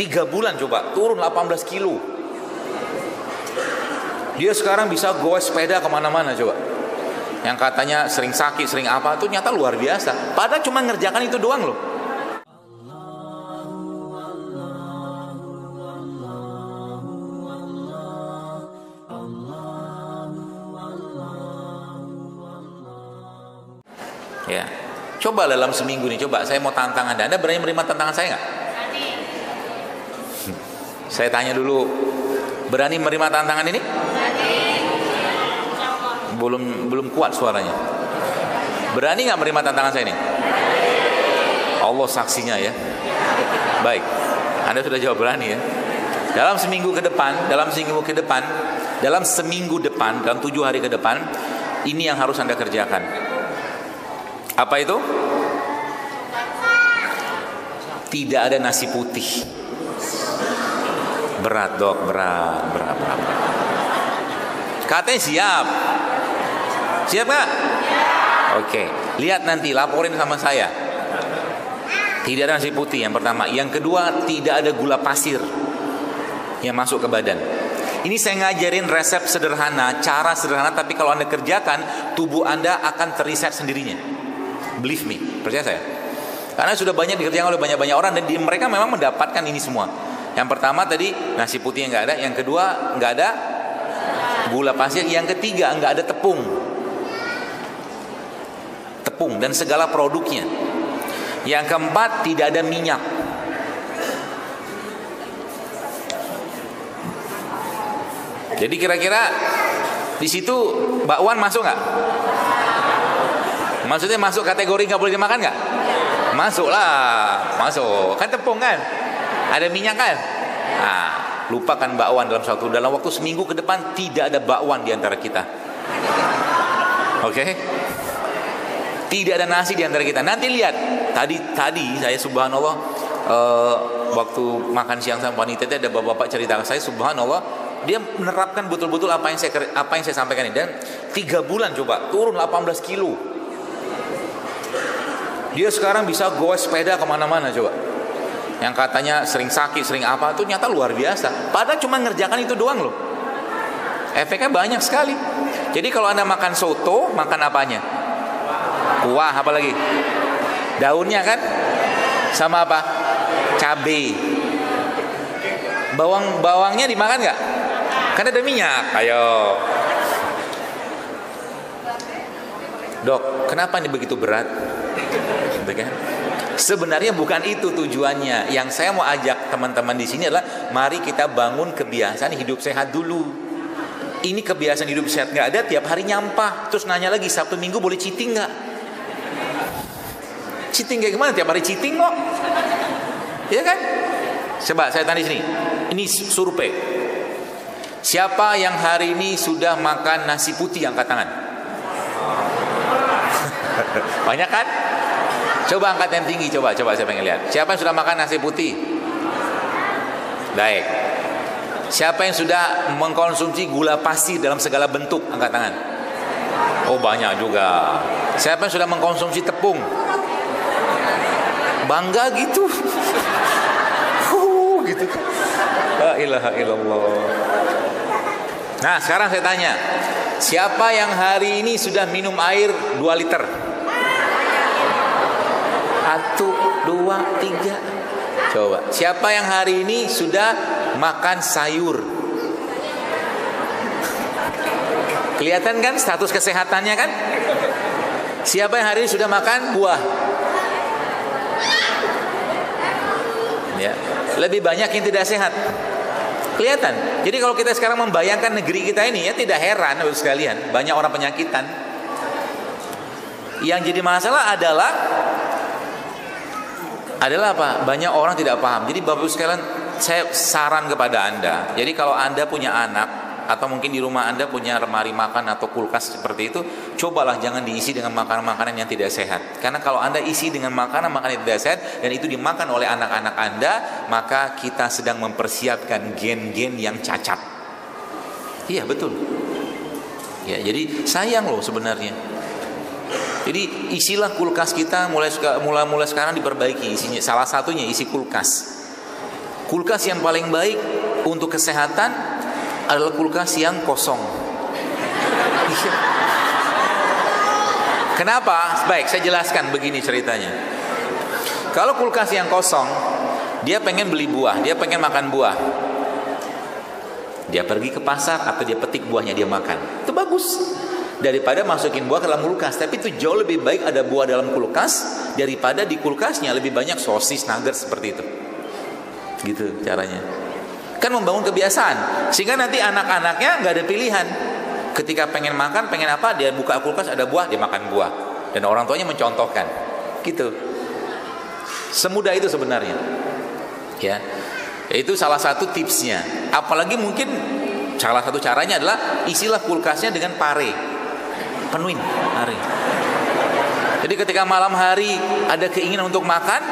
Tiga bulan coba, turun 18 kilo. Dia sekarang bisa goes sepeda ke mana-mana coba. Yang katanya sering sakit, sering apa, itu nyata luar biasa. Padahal cuma ngerjakan itu doang loh. Ya, coba dalam seminggu nih, coba saya mau tantang Anda. Anda berani menerima tantangan saya nggak? Saya tanya dulu, berani menerima tantangan ini? Belum belum kuat suaranya. Berani nggak menerima tantangan saya ini? Allah saksinya ya. Baik, Anda sudah jawab berani ya. Dalam seminggu ke depan, dalam seminggu ke depan, dalam seminggu depan, dalam tujuh hari ke depan, ini yang harus Anda kerjakan. Apa itu? Tidak ada nasi putih. Berat dok, berat, berat, berat. berat. Katanya siap. Siap nggak? Oke, lihat nanti laporin sama saya. Tidak ada nasi putih yang pertama. Yang kedua, tidak ada gula pasir yang masuk ke badan. Ini saya ngajarin resep sederhana, cara sederhana, tapi kalau anda kerjakan, tubuh anda akan teriset sendirinya. Believe me, percaya saya. Karena sudah banyak dikerjakan oleh banyak-banyak orang dan di, mereka memang mendapatkan ini semua. Yang pertama tadi nasi putih yang nggak ada, yang kedua nggak ada gula pasir, yang ketiga nggak ada tepung, tepung dan segala produknya. Yang keempat tidak ada minyak. Jadi kira-kira di situ bakwan masuk nggak? Maksudnya masuk kategori nggak boleh dimakan nggak? Masuk lah, masuk. Kan tepung kan? Ada minyak kan? Nah, lupakan bakwan dalam satu dalam waktu seminggu ke depan tidak ada bakwan di antara kita. Oke? Okay? Tidak ada nasi di antara kita. Nanti lihat. Tadi tadi saya subhanallah uh, waktu makan siang sama wanita itu ada bapak-bapak cerita saya subhanallah dia menerapkan betul-betul apa yang saya apa yang saya sampaikan ini dan tiga bulan coba turun 18 kilo dia sekarang bisa goes sepeda ke mana-mana coba yang katanya sering sakit sering apa itu nyata luar biasa. Padahal cuma ngerjakan itu doang loh. Efeknya banyak sekali. Jadi kalau anda makan soto makan apanya? Kuah apa lagi? Daunnya kan? Sama apa? Cabai bawang bawangnya dimakan nggak? Kan ada minyak. Ayo. Dok kenapa ini begitu berat? Gitu kan sebenarnya bukan itu tujuannya. Yang saya mau ajak teman-teman di sini adalah mari kita bangun kebiasaan hidup sehat dulu. Ini kebiasaan hidup sehat nggak ada tiap hari nyampah. Terus nanya lagi sabtu minggu boleh cheating nggak? Cheating kayak gimana? Tiap hari cheating kok. Ya kan? Coba saya tanya sini. Ini survei. Siapa yang hari ini sudah makan nasi putih? Angkat tangan banyak kan? Coba angkat yang tinggi coba coba saya pengen lihat. Siapa yang sudah makan nasi putih? Baik. Siapa yang sudah mengkonsumsi gula pasir dalam segala bentuk? Angkat tangan. Oh banyak juga. Siapa yang sudah mengkonsumsi tepung? Bangga gitu. Huh, gitu. La nah sekarang saya tanya siapa yang hari ini sudah minum air 2 liter satu dua tiga. Coba siapa yang hari ini sudah makan sayur? Kelihatan kan status kesehatannya kan? Siapa yang hari ini sudah makan buah? Ya lebih banyak yang tidak sehat. Kelihatan. Jadi kalau kita sekarang membayangkan negeri kita ini ya tidak heran sekalian. Banyak orang penyakitan. Yang jadi masalah adalah adalah apa banyak orang tidak paham jadi Bapak sekalian saya saran kepada anda jadi kalau anda punya anak atau mungkin di rumah Anda punya lemari makan atau kulkas seperti itu, cobalah jangan diisi dengan makanan-makanan yang tidak sehat. Karena kalau Anda isi dengan makanan-makanan yang tidak sehat dan itu dimakan oleh anak-anak Anda, maka kita sedang mempersiapkan gen-gen yang cacat. Iya, betul. Ya, jadi sayang loh sebenarnya. Jadi isilah kulkas kita mulai mulai mulai sekarang diperbaiki isinya. Salah satunya isi kulkas. Kulkas yang paling baik untuk kesehatan adalah kulkas yang kosong. Kenapa? Baik, saya jelaskan begini ceritanya. Kalau kulkas yang kosong, dia pengen beli buah, dia pengen makan buah. Dia pergi ke pasar atau dia petik buahnya dia makan. Itu bagus. Daripada masukin buah ke dalam kulkas, tapi itu jauh lebih baik ada buah dalam kulkas daripada di kulkasnya lebih banyak sosis, nuggets seperti itu. Gitu caranya. Kan membangun kebiasaan sehingga nanti anak-anaknya nggak ada pilihan. Ketika pengen makan, pengen apa, dia buka kulkas ada buah, dia makan buah. Dan orang tuanya mencontohkan. Gitu. Semudah itu sebenarnya. Ya. Itu salah satu tipsnya. Apalagi mungkin salah satu caranya adalah isilah kulkasnya dengan pare. Penuhin pare. Jadi ketika malam hari ada keinginan untuk makan,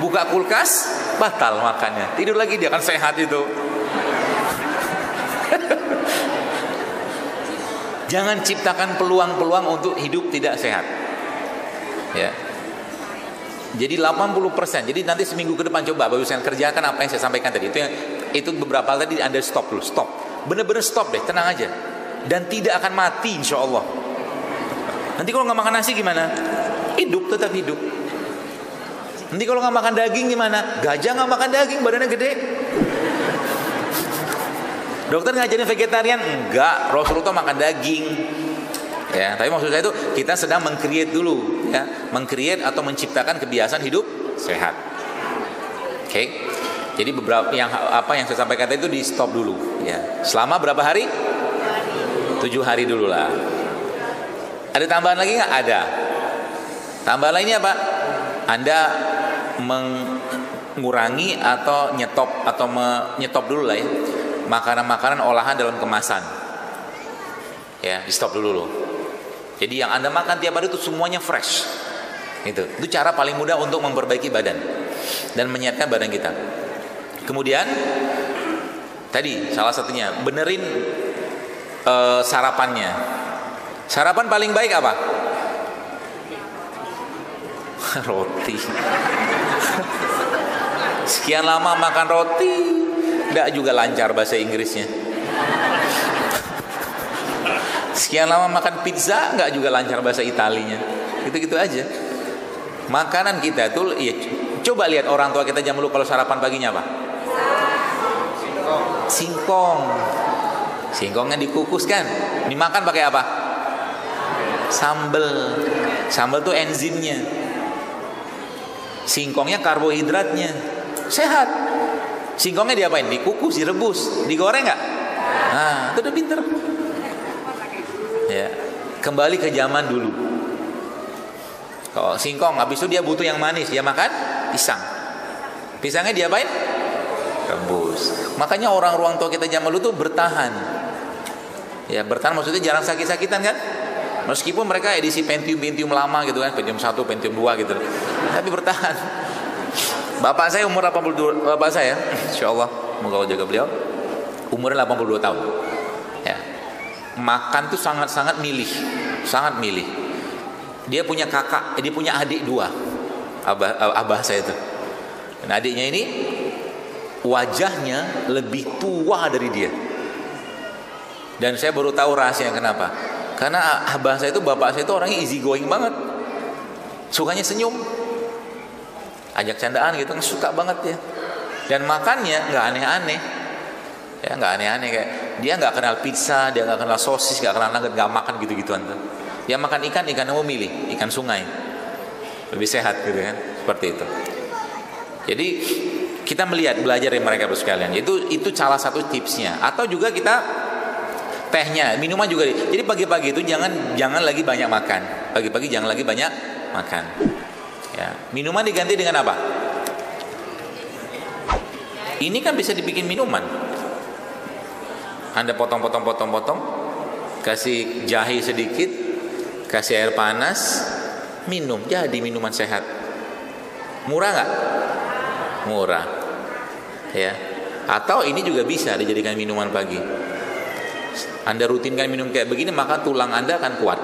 buka kulkas, batal makannya. Tidur lagi dia akan sehat itu. Jangan ciptakan peluang-peluang untuk hidup tidak sehat. Ya. Jadi 80%. Jadi nanti seminggu ke depan coba bagus saya kerjakan apa yang saya sampaikan tadi. Itu yang, itu beberapa tadi Anda stop dulu, stop. Benar-benar stop deh, tenang aja. Dan tidak akan mati insya Allah. Nanti kalau nggak makan nasi gimana? Hidup tetap hidup. Nanti kalau nggak makan daging gimana? Gajah nggak makan daging, badannya gede. Dokter ngajarin vegetarian? Enggak, Rasulullah makan daging. Ya, tapi maksud saya itu kita sedang mengcreate dulu, ya, mengcreate atau menciptakan kebiasaan hidup sehat. Oke. Okay? Jadi beberapa yang apa yang saya sampaikan tadi itu di stop dulu, ya. Selama berapa hari? Tujuh hari dulu lah. Ada tambahan lagi nggak? Ada. Tambahan lainnya apa? Anda mengurangi atau nyetop atau menyetop dulu lah ya makanan-makanan olahan dalam kemasan ya di stop dulu loh jadi yang anda makan tiap hari itu semuanya fresh itu itu cara paling mudah untuk memperbaiki badan dan menyehatkan badan kita kemudian tadi salah satunya benerin uh, sarapannya sarapan paling baik apa roti Sekian lama makan roti, tidak juga lancar bahasa Inggrisnya. Sekian lama makan pizza, nggak juga lancar bahasa Italinya. Gitu-gitu aja. Makanan kita tuh, ya, coba lihat orang tua kita jam dulu kalau sarapan paginya apa? Singkong. Singkongnya dikukus kan? Dimakan pakai apa? Sambel. Sambel tuh enzimnya. Singkongnya karbohidratnya sehat. Singkongnya diapain? Dikukus, direbus, digoreng nggak? Nah, itu udah pinter. Ya, kembali ke zaman dulu. Kalau singkong, habis itu dia butuh yang manis, dia makan pisang. Pisangnya diapain? Rebus. Makanya orang ruang tua kita zaman dulu tuh bertahan. Ya, bertahan maksudnya jarang sakit-sakitan kan? Meskipun mereka edisi Pentium-Pentium lama gitu kan, Pentium 1, Pentium 2 gitu. Tapi bertahan. Bapak saya umur 82 Bapak saya Insya Allah Moga Allah jaga beliau Umurnya 82 tahun ya. Makan tuh sangat-sangat milih Sangat milih Dia punya kakak eh, Dia punya adik dua Abah, abah saya itu Dan adiknya ini Wajahnya lebih tua dari dia Dan saya baru tahu rahasia kenapa Karena abah saya itu Bapak saya itu orangnya easy going banget. Sukanya senyum. Ajak candaan gitu suka banget ya dan makannya nggak aneh-aneh. Ya nggak aneh-aneh kayak dia nggak kenal pizza dia nggak kenal sosis nggak kenal nugget nggak makan gitu-gituan tuh. Dia makan ikan ikan yang mau milih ikan sungai. Lebih sehat gitu kan seperti itu. Jadi kita melihat belajar dari mereka sekalian. Itu itu salah satu tipsnya. Atau juga kita tehnya minuman juga jadi pagi-pagi itu jangan jangan lagi banyak makan pagi-pagi jangan lagi banyak makan Ya, minuman diganti dengan apa? Ini kan bisa dibikin minuman. Anda potong-potong-potong-potong, kasih jahe sedikit, kasih air panas, minum jadi minuman sehat. Murah nggak? Murah. Ya. Atau ini juga bisa dijadikan minuman pagi. Anda rutinkan minum kayak begini maka tulang Anda akan kuat.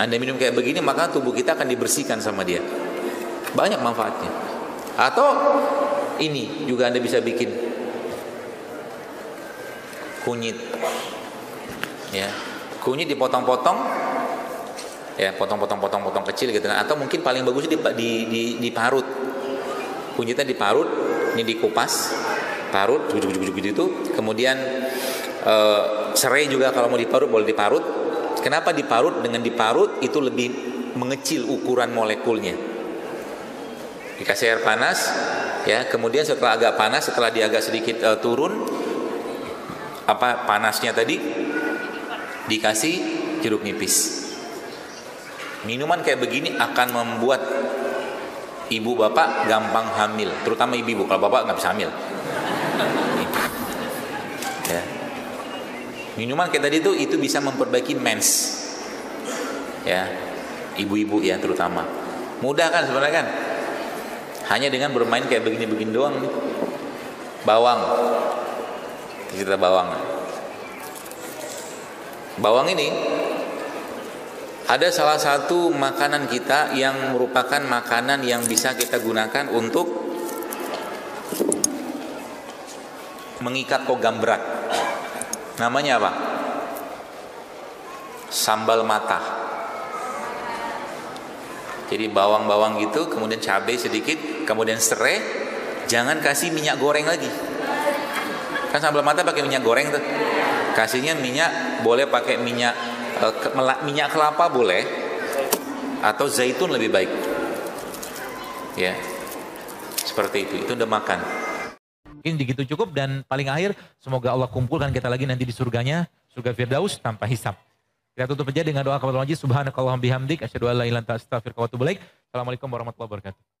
Anda minum kayak begini maka tubuh kita akan dibersihkan sama dia. Banyak manfaatnya. Atau Ini juga Anda bisa bikin kunyit. Ya. Kunyit dipotong-potong ya, potong-potong-potong-potong kecil gitu atau mungkin paling bagus di di, di diparut. Kunyitnya diparut, ini dikupas, parut, jujuk-jujuk itu, kemudian eh, serai juga kalau mau diparut boleh diparut. Kenapa diparut? Dengan diparut itu lebih mengecil ukuran molekulnya. Dikasih air panas, ya. Kemudian setelah agak panas, setelah dia agak sedikit uh, turun, apa panasnya tadi, dikasih jeruk nipis. Minuman kayak begini akan membuat ibu bapak gampang hamil, terutama ibu-ibu. Kalau bapak nggak bisa hamil. Minuman kayak tadi itu itu bisa memperbaiki mens. Ya, ibu-ibu ya terutama. Mudah kan sebenarnya kan? Hanya dengan bermain kayak begini-begini doang. Bawang. Kita bawang. Bawang ini ada salah satu makanan kita yang merupakan makanan yang bisa kita gunakan untuk mengikat kogam berat. Namanya apa? Sambal mata. Jadi bawang-bawang gitu, kemudian cabai sedikit, kemudian serai, jangan kasih minyak goreng lagi. Kan sambal mata pakai minyak goreng tuh. Kasihnya minyak, boleh pakai minyak uh, minyak kelapa boleh, atau zaitun lebih baik. Ya, seperti itu. Itu udah makan. Mungkin begitu cukup dan paling akhir semoga Allah kumpulkan kita lagi nanti di surganya, surga Firdaus tanpa hisap. Kita tutup aja dengan doa kepada Allah Subhanakallah bihamdik asyhadu an la ilaha illa anta astaghfiruka wa atubu. Assalamualaikum warahmatullahi wabarakatuh.